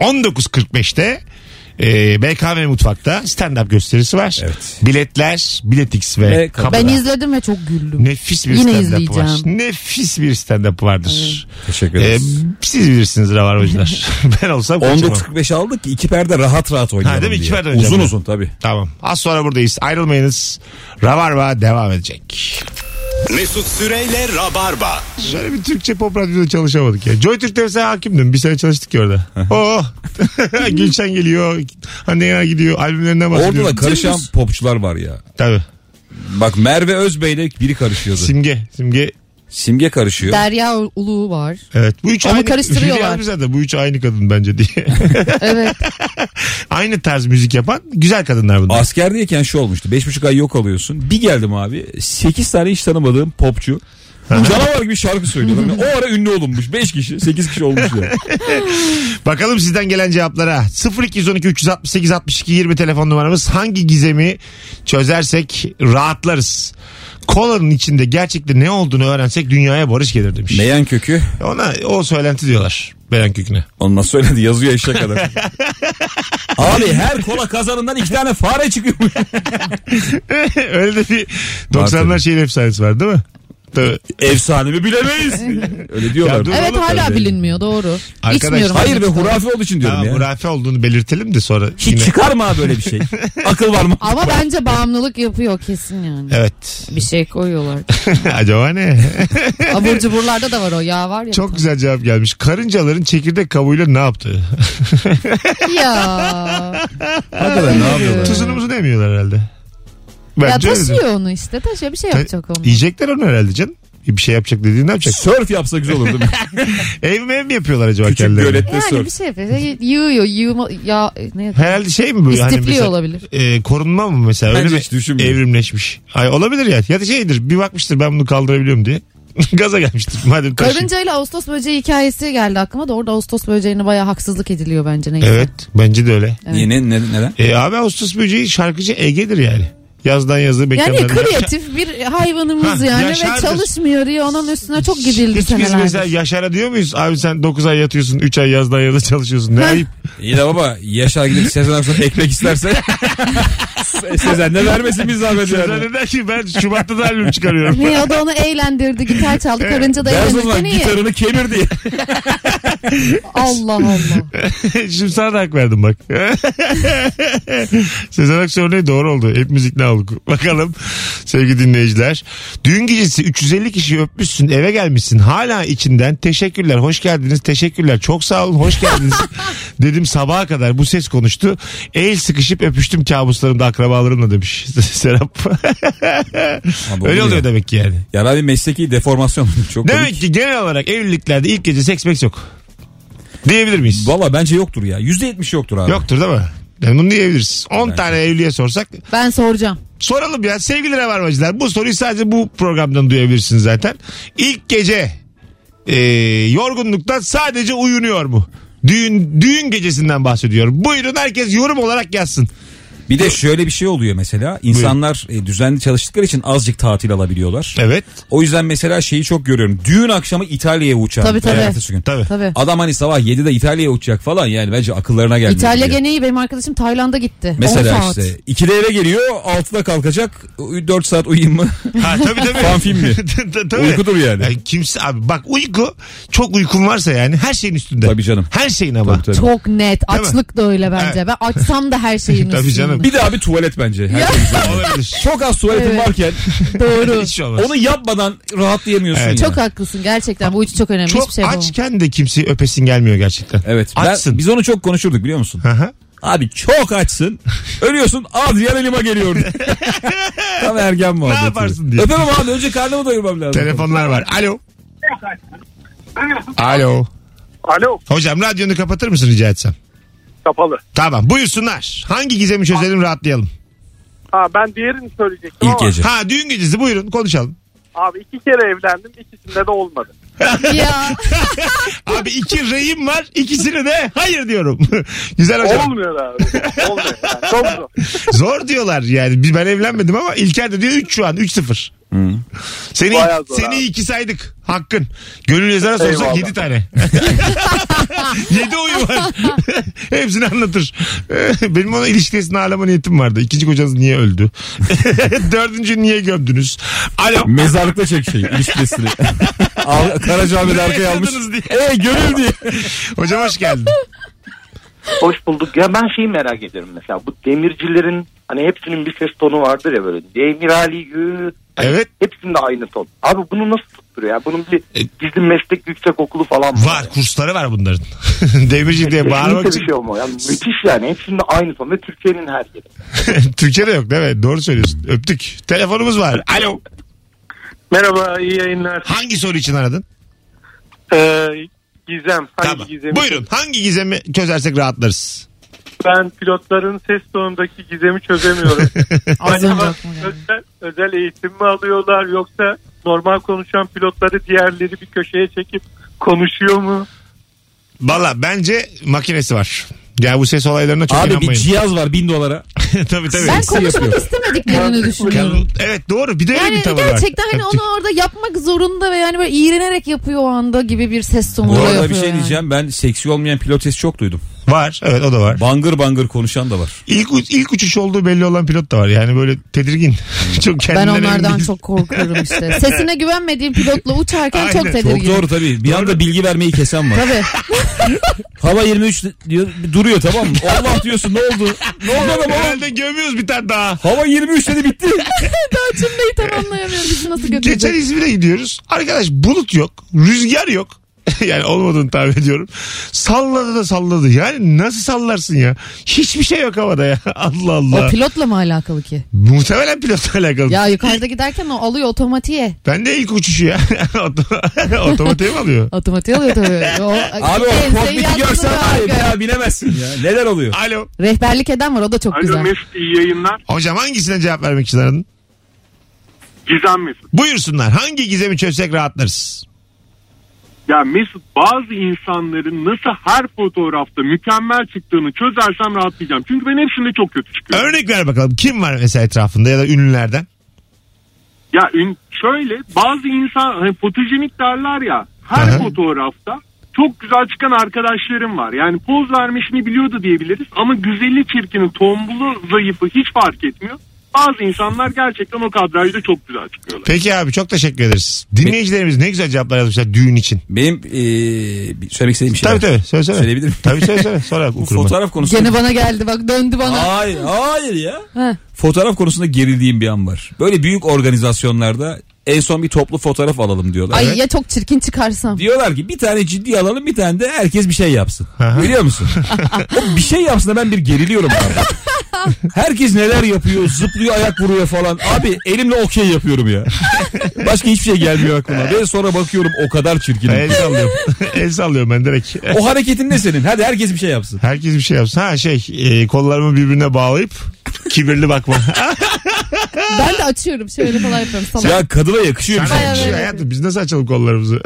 19.45'te Ee, BKM Mutfak'ta stand-up gösterisi var. Evet. Biletler Biletix ve, Ve kapıda. Ben izledim ve çok güldüm. Nefis bir Yine stand-up var. izleyeceğim. Nefis bir stand-up vardır. Teşekkür Ee, ederiz. siz bilirsiniz Rabarbacılar. ben olsam kaçamam. 19.45 aldık ki iki perde rahat rahat oynayalım Ha, değil mi? İki perde Uzun uzun tabii. Tamam. Az sonra buradayız. Ayrılmayınız. Rabarba devam edecek. Mesut Süreyle Rabarba. Şöyle bir Türkçe pop radyoda çalışamadık ya. Joy Türk'te mesela hakimdim. Bir sene çalıştık ya orada. oh. Gülşen geliyor. Hande Yener gidiyor. Albümlerinden bahsediyor. Orada da karışan popçular var ya. Tabii. Bak Merve Özbey'le biri karışıyordu. Simge. Simge. Simge karışıyor. Derya Ulu var. Evet. Bu üç Onu aynı. karıştırıyorlar. Hülya zaten, Bu üç aynı kadın bence diye. Evet. aynı tarz müzik yapan güzel kadınlar bunlar. Askerdeyken şu olmuştu. Beş buçuk ay yok alıyorsun. Bir geldim abi. Sekiz tane hiç tanımadığım popçu. Canavar gibi şarkı söylüyorlar. Yani o ara ünlü olunmuş. Beş kişi, sekiz kişi olmuş ya. Bakalım sizden gelen cevaplara. 0212 368 62 20 telefon numaramız. Hangi gizemi çözersek rahatlarız. Kolanın içinde gerçekten ne olduğunu öğrensek dünyaya barış gelir demiş. Meyan kökü. Ona o söylenti diyorlar. Beyan köküne. Ondan söyledi yazıyor eşek kadar. Abi her kola kazanından iki tane fare çıkıyor. Öyle de bir Var 90'lar tabii. şeyin efsanesi var değil mi? Tabii. Efsane mi bilemeyiz. Öyle diyorlar. Ya Evet hala öyle. bilinmiyor doğru. Arkadaş, İçmiyorum. Hayır de. hurafe olduğu için diyorum Tamam, ya. hurafe olduğunu belirtelim de sonra. Hiç yine- çıkar mı böyle bir şey? Akıl var mı? Ama bence bağımlılık yapıyor kesin yani. Evet. Bir şey koyuyorlar. Acaba ne? Abur cuburlarda da var o yağ var ya. Çok güzel cevap gelmiş. Karıncaların çekirdek kabuğuyla ne yaptığı? Ya. Hakikaten ne yapıyorlar? Tuzunu muzunu emiyorlar herhalde. Ya Bence öyledir. taşıyor onu işte. Taşıyor bir şey Ta- yapacak onu. Yiyecekler onu herhalde canım. Bir şey yapacak dediğin ne yapacak? Sörf yapsa güzel olur değil mi? Ev mi ev mi yapıyorlar acaba Küçük kendilerine? gölette Yani sörf. bir şey yapıyor. Yığıyor. Yığma, ya, ne Herhalde şey mi bu? Hani İstifliyor mesela, olabilir. e, korunma mı mesela? Bence Öyle mi hiç düşünmüyorum. evrimleşmiş? Ay, olabilir ya. Ya da şeydir bir bakmıştır ben bunu kaldırabiliyorum diye. Gaza gelmiştir. Madem taşıyayım. Karınca ile Ağustos böceği hikayesi geldi aklıma da orada Ağustos böceğine bayağı haksızlık ediliyor bence neyse. Evet bence de öyle. Evet. Niye ne, ne, neden? E, abi Ağustos böceği şarkıcı Ege'dir yani. Yazdan yazı Yani mekanlarında. kreatif bir hayvanımız Ha, yani yaşardır. ve çalışmıyor diye onun üstüne çok gidildi Hiç biz mesela senelerdir. Yaşar'a diyor muyuz? Abi sen 9 ay yatıyorsun 3 ay yazdan yazı çalışıyorsun. Ne ayıp. İyi de baba Yaşar gidip Sezen Aksu'dan ekmek isterse Sezen de vermesin bir zahmet Sezen yani. de der ki ben Şubat'ta da albüm çıkarıyorum. Niye o da onu eğlendirdi gitar çaldı karınca da Ders o zaman eğlenirken iyi. gitarını kemir diye. Allah Allah. Şimdi sana da hak verdim bak. Sezen Aksu örneği doğru oldu. Hepimiz ikna olduk. Bakalım sevgili dinleyiciler. Düğün gecesi 350 kişi öpmüşsün eve gelmişsin. Hala içinden teşekkürler hoş geldiniz teşekkürler çok sağ olun hoş geldiniz. Dedim sabaha kadar bu ses konuştu. El sıkışıp öpüştüm kabuslarımda akrabalarımla demiş Serap. Abi Öyle oluyor. demek ki yani. Yani abi mesleki deformasyon. Çok Demek komik. ki genel olarak evliliklerde ilk gece seks meks yok. Diyebilir miyiz? Valla bence yoktur ya. %70 yoktur abi. Yoktur değil mi? Bunu diyebiliriz. 10 tane evliliğe sorsak Ben soracağım. soralım ya sevgili Rabarbacılar. Bu soruyu sadece bu programdan duyabilirsiniz zaten. İlk gece e, yorgunluktan sadece uyunuyor mu? Düğün, düğün gecesinden bahsediyorum. Buyurun herkes yorum olarak yazsın. Bir de şöyle bir şey oluyor mesela. İnsanlar e, düzenli çalıştıkları için azıcık tatil alabiliyorlar. Evet. O yüzden mesela şeyi çok görüyorum. Düğün akşamı İtalya'ya uçan. Tabii, tabii. ertesi gün. Tabii. Tabii. Adam hani sabah 7'de İtalya'ya uçacak falan yani bence akıllarına gelmiyor. İtalya ya. gene iyi. Benim arkadaşım Tayland'a gitti. Mesela 10 saat. işte 2'de eve geliyor 6'da kalkacak 4 saat uyuyayım mı? Ha, tabii tabii. Fan film mi? tabii. Uykudur yani. kimse abi bak uyku çok uykun varsa yani her şeyin üstünde. Tabii canım. Her şeyin ama. Tabii, tabii. Çok net. Açlık da öyle bence. Evet. Ben açsam da her şeyin Tabii üstünde. Bir daha bir tuvalet bence. Herkesin. Olabilir. Çok az tuvaletin Evet. varken Doğru. Hiç olmaz. onu yapmadan rahatlayamıyorsun Evet. ya. Çok haklısın gerçekten. Bu üç çok önemli. çok Hiçbir şey yapamam. açken de kimseyi öpesin gelmiyor gerçekten. Evet. Ben, Açsın. biz onu çok konuşurduk biliyor musun? Hı hı. Abi çok açsın. Ölüyorsun Adrian elime geliyor. Tam ergen muhabbeti. yaparsın diye. Öpemem abi önce karnımı doyurmam lazım. Telefonlar var. Alo. Alo. Alo Hocam radyonu kapatır mısın rica etsem? Kapalı. Tamam buyursunlar. Hangi gizemi çözelim rahatlayalım. Ha ben diğerini söyleyecektim İlk ama gece. Ha düğün gecesi buyurun konuşalım. abi iki kere evlendim ikisinde de olmadı. ya Abi iki reyim var ikisini de hayır diyorum. Güzel hocam. Olmuyor abi. Olmuyor. Yani. Çok zor. Zor diyorlar yani. Ben evlenmedim ama İlker de diyor 3 şu an 3-0. Seni, Bayağı zor seni abi. iki saydık. Hakkın. Gönül yazara sorsak Eyvallah. yedi tane. yedi oyu var. Hepsini anlatır. Benim ona ilişkisini ağlama niyetim vardı. İkinci kocanız niye öldü? Dördüncü niye gömdünüz? Alo. Mezarlıkta çek şey ilişkisini. Al, Karacaahmet'i arkaya almış. yaşadınız diye. Ee gönül diye. Hocam hoş geldin. Hoş bulduk. Ya ben şeyi merak ediyorum mesela. Bu demircilerin hani hepsinin bir ses tonu vardır ya böyle. Demir Ali Gü. Hani Evet. Hepsinde aynı ton. Abi bunu nasıl tutturuyor ya? Bunun bir E- gizli meslek yüksek okulu falan mı? Var kursları var bunların. Demirci diye bağırmak için. bir şey olmuyor. Yani müthiş yani. Hepsinde aynı ton ve Türkiye'nin her yeri. Türkiye'de yok değil mi? Doğru söylüyorsun. Öptük. Telefonumuz var. Alo. Merhaba iyi yayınlar. Hangi soru için aradın? Ee, gizem. Hangi Tamam. gizemi? Buyurun. Hangi gizemi çözersek rahatlarız? Ben pilotların ses tonundaki gizemi çözemiyorum. Acaba özel, özel eğitim mi alıyorlar yoksa normal konuşan pilotları diğerleri bir köşeye çekip konuşuyor mu? Valla bence makinesi var. Ya bu ses olaylarına çok Abi bir inanmayın. cihaz var bin dolara. tabii tabii. Ben konuşmak istemediklerini düşünüyorum. Evet doğru. Bir de öyle bir Yani tavır var. gerçekten hani onu orada yapmak zorunda ve yani böyle iğrenerek yapıyor o anda gibi bir ses Bu tonuyla arada bir şey yani. diyeceğim. Ben seksi olmayan pilot sesi çok duydum. Var. Evet o da var. Bangır bangır konuşan da var. İlk, ilk uçuş olduğu belli olan pilot da var. Yani böyle tedirgin. çok Ben kendinden emin onlardan değil. çok korkuyorum işte. Sesine güvenmediğim pilotla uçarken Aynen. çok Çok tedirgin. Çok doğru tabii. Bir anda bilgi vermeyi kesen var. Tabii. Hava 23 diyor duruyor tamam mı? Allah diyorsun ne oldu? Ne oldu adam oğlum? Herhalde gömüyoruz bir tane daha. Hava 23 dedi bitti. Daha cümleyi tamamlayamıyorum. Bizi nasıl Geçen götürecek? İzmir'e gidiyoruz. Arkadaş bulut yok. Rüzgar yok. yani olmadığını tahmin ediyorum. Salladı da salladı. Yani nasıl sallarsın ya? Hiçbir şey yok havada ya. Allah Allah. O pilotla mı alakalı ki? Muhtemelen pilotla alakalı. Ya yukarıda giderken o alıyor otomatiğe. Ben de ilk uçuşu ya. Oto- Otomatiğe mi alıyor? Otomatiğe alıyor tabii. O, Abi o kokpiti görsen var ya arka. bir daha binemezsin ya. Neler oluyor? Alo. Rehberlik eden var o da çok Alo güzel. Mesut iyi yayınlar. Hocam hangisine cevap vermek için aradın? Gizem Mesut. Buyursunlar. Hangi gizemi çözsek rahatlarız? Ya Mesut bazı insanların nasıl her fotoğrafta mükemmel çıktığını çözersem rahatlayacağım. Çünkü ben hepsinde çok kötü çıkıyorum. Örnek ver bakalım. Kim var mesela etrafında ya da ünlülerden? Ya ün- şöyle bazı insan hani fotojenik derler ya her Aha. fotoğrafta çok güzel çıkan arkadaşlarım var. Yani poz vermesini biliyordu diyebiliriz ama güzeli çirkini tombulu zayıfı hiç fark etmiyor. Bazı insanlar gerçekten o kadrajda çok güzel çıkıyorlar. Peki abi çok teşekkür ederiz. Dinleyicilerimiz ne güzel cevaplar yazmışlar düğün için. Benim eee, bir- söylemek istediğim bir şey Tabii var. tabii söyle söyle. Söyleyebilir miyim? Tabii söyle söyle. Sonra Bu okurum. ben. fotoğraf konusunda... Gene bana geldi bak döndü bana. Hayır, hayır ya. Heh. Fotoğraf konusunda gerildiğim bir an var. Böyle büyük organizasyonlarda en son bir toplu fotoğraf alalım diyorlar. Ay ya çok çirkin çıkarsam. Diyorlar ki bir tane ciddi alalım bir tane de herkes bir şey yapsın. Aha. Biliyor musun? o bir şey yapsın da ben bir geriliyorum abi. Herkes neler yapıyor zıplıyor ayak vuruyor falan. Abi elimle okey yapıyorum ya. Başka hiçbir şey gelmiyor aklıma. Ve sonra bakıyorum o kadar çirkinim. El sallıyorum. El sallıyorum ben direkt. O hareketin ne senin? Hadi herkes bir şey yapsın. Herkes bir şey yapsın. Ha şey e, kollarımı birbirine bağlayıp kibirli bakma. Ben de açıyorum şöyle falan yapıyorum. Salak. Ya kadına yakışıyor bir şey. Bayağı yakışıyor böyle. hayatım. Biz nasıl açalım kollarımızı?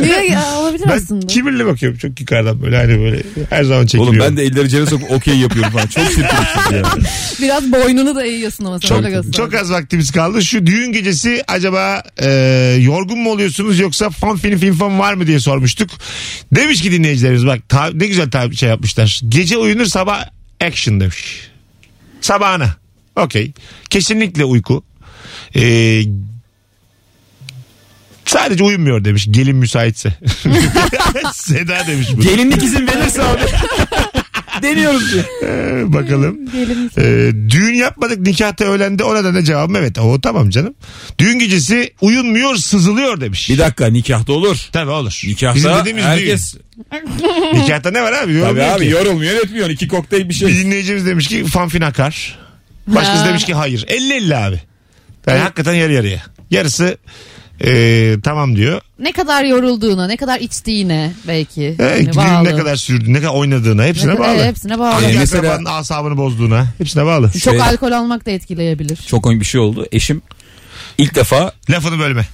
Niye ya, olabilir ben aslında. kibirli bakıyorum çok yukarıdan böyle hani böyle her zaman çekiliyorum. Oğlum ben de elleri cebine sokup okey yapıyorum falan. Çok ya. Biraz boynunu da eğiyorsun ama öyle göster. Çok az vaktimiz kaldı. Şu düğün gecesi acaba e, yorgun mu oluyorsunuz yoksa fan film film fan var mı diye sormuştuk. Demiş ki dinleyicilerimiz bak ta- ne güzel ta- şey yapmışlar. Gece uyunur sabah action demiş. Sabahına. Okey. Kesinlikle uyku. E, sadece uyumuyor demiş. Gelin müsaitse. Seda demiş bu. Gelinlik izin verirse abi. Deniyoruz diye. Ee, bakalım. Gelin. Ee, düğün yapmadık nikahta öğlendi o nedenle cevabım evet. O tamam canım. Düğün gecesi uyunmuyor sızılıyor demiş. Bir dakika nikahta olur. Tabii olur. Bizim Nikahta dediğimiz herkes düğün. Nikahta ne var abi? Tabii Yorulmuyor abi ki. yorulmuyor etmiyor. iki kokteyl bir Bir şey. dinleyicimiz demiş ki fanfin akar. Başkası Ha. demiş ki hayır. 50-50 abi. Yani hakikaten yarı yarıya. Yarısı ee, tamam diyor. Ne kadar yorulduğuna, ne kadar içtiğine belki. Ee, Yani ne kadar sürdü, ne kadar oynadığına hepsine Ne kadar- bağlı. evet, hepsine bağlı. Yani mesela- asabını bozduğuna hepsine bağlı. Çok Şey- alkol almak da etkileyebilir. Çok komik bir şey oldu. Eşim ilk defa Lafını bölme.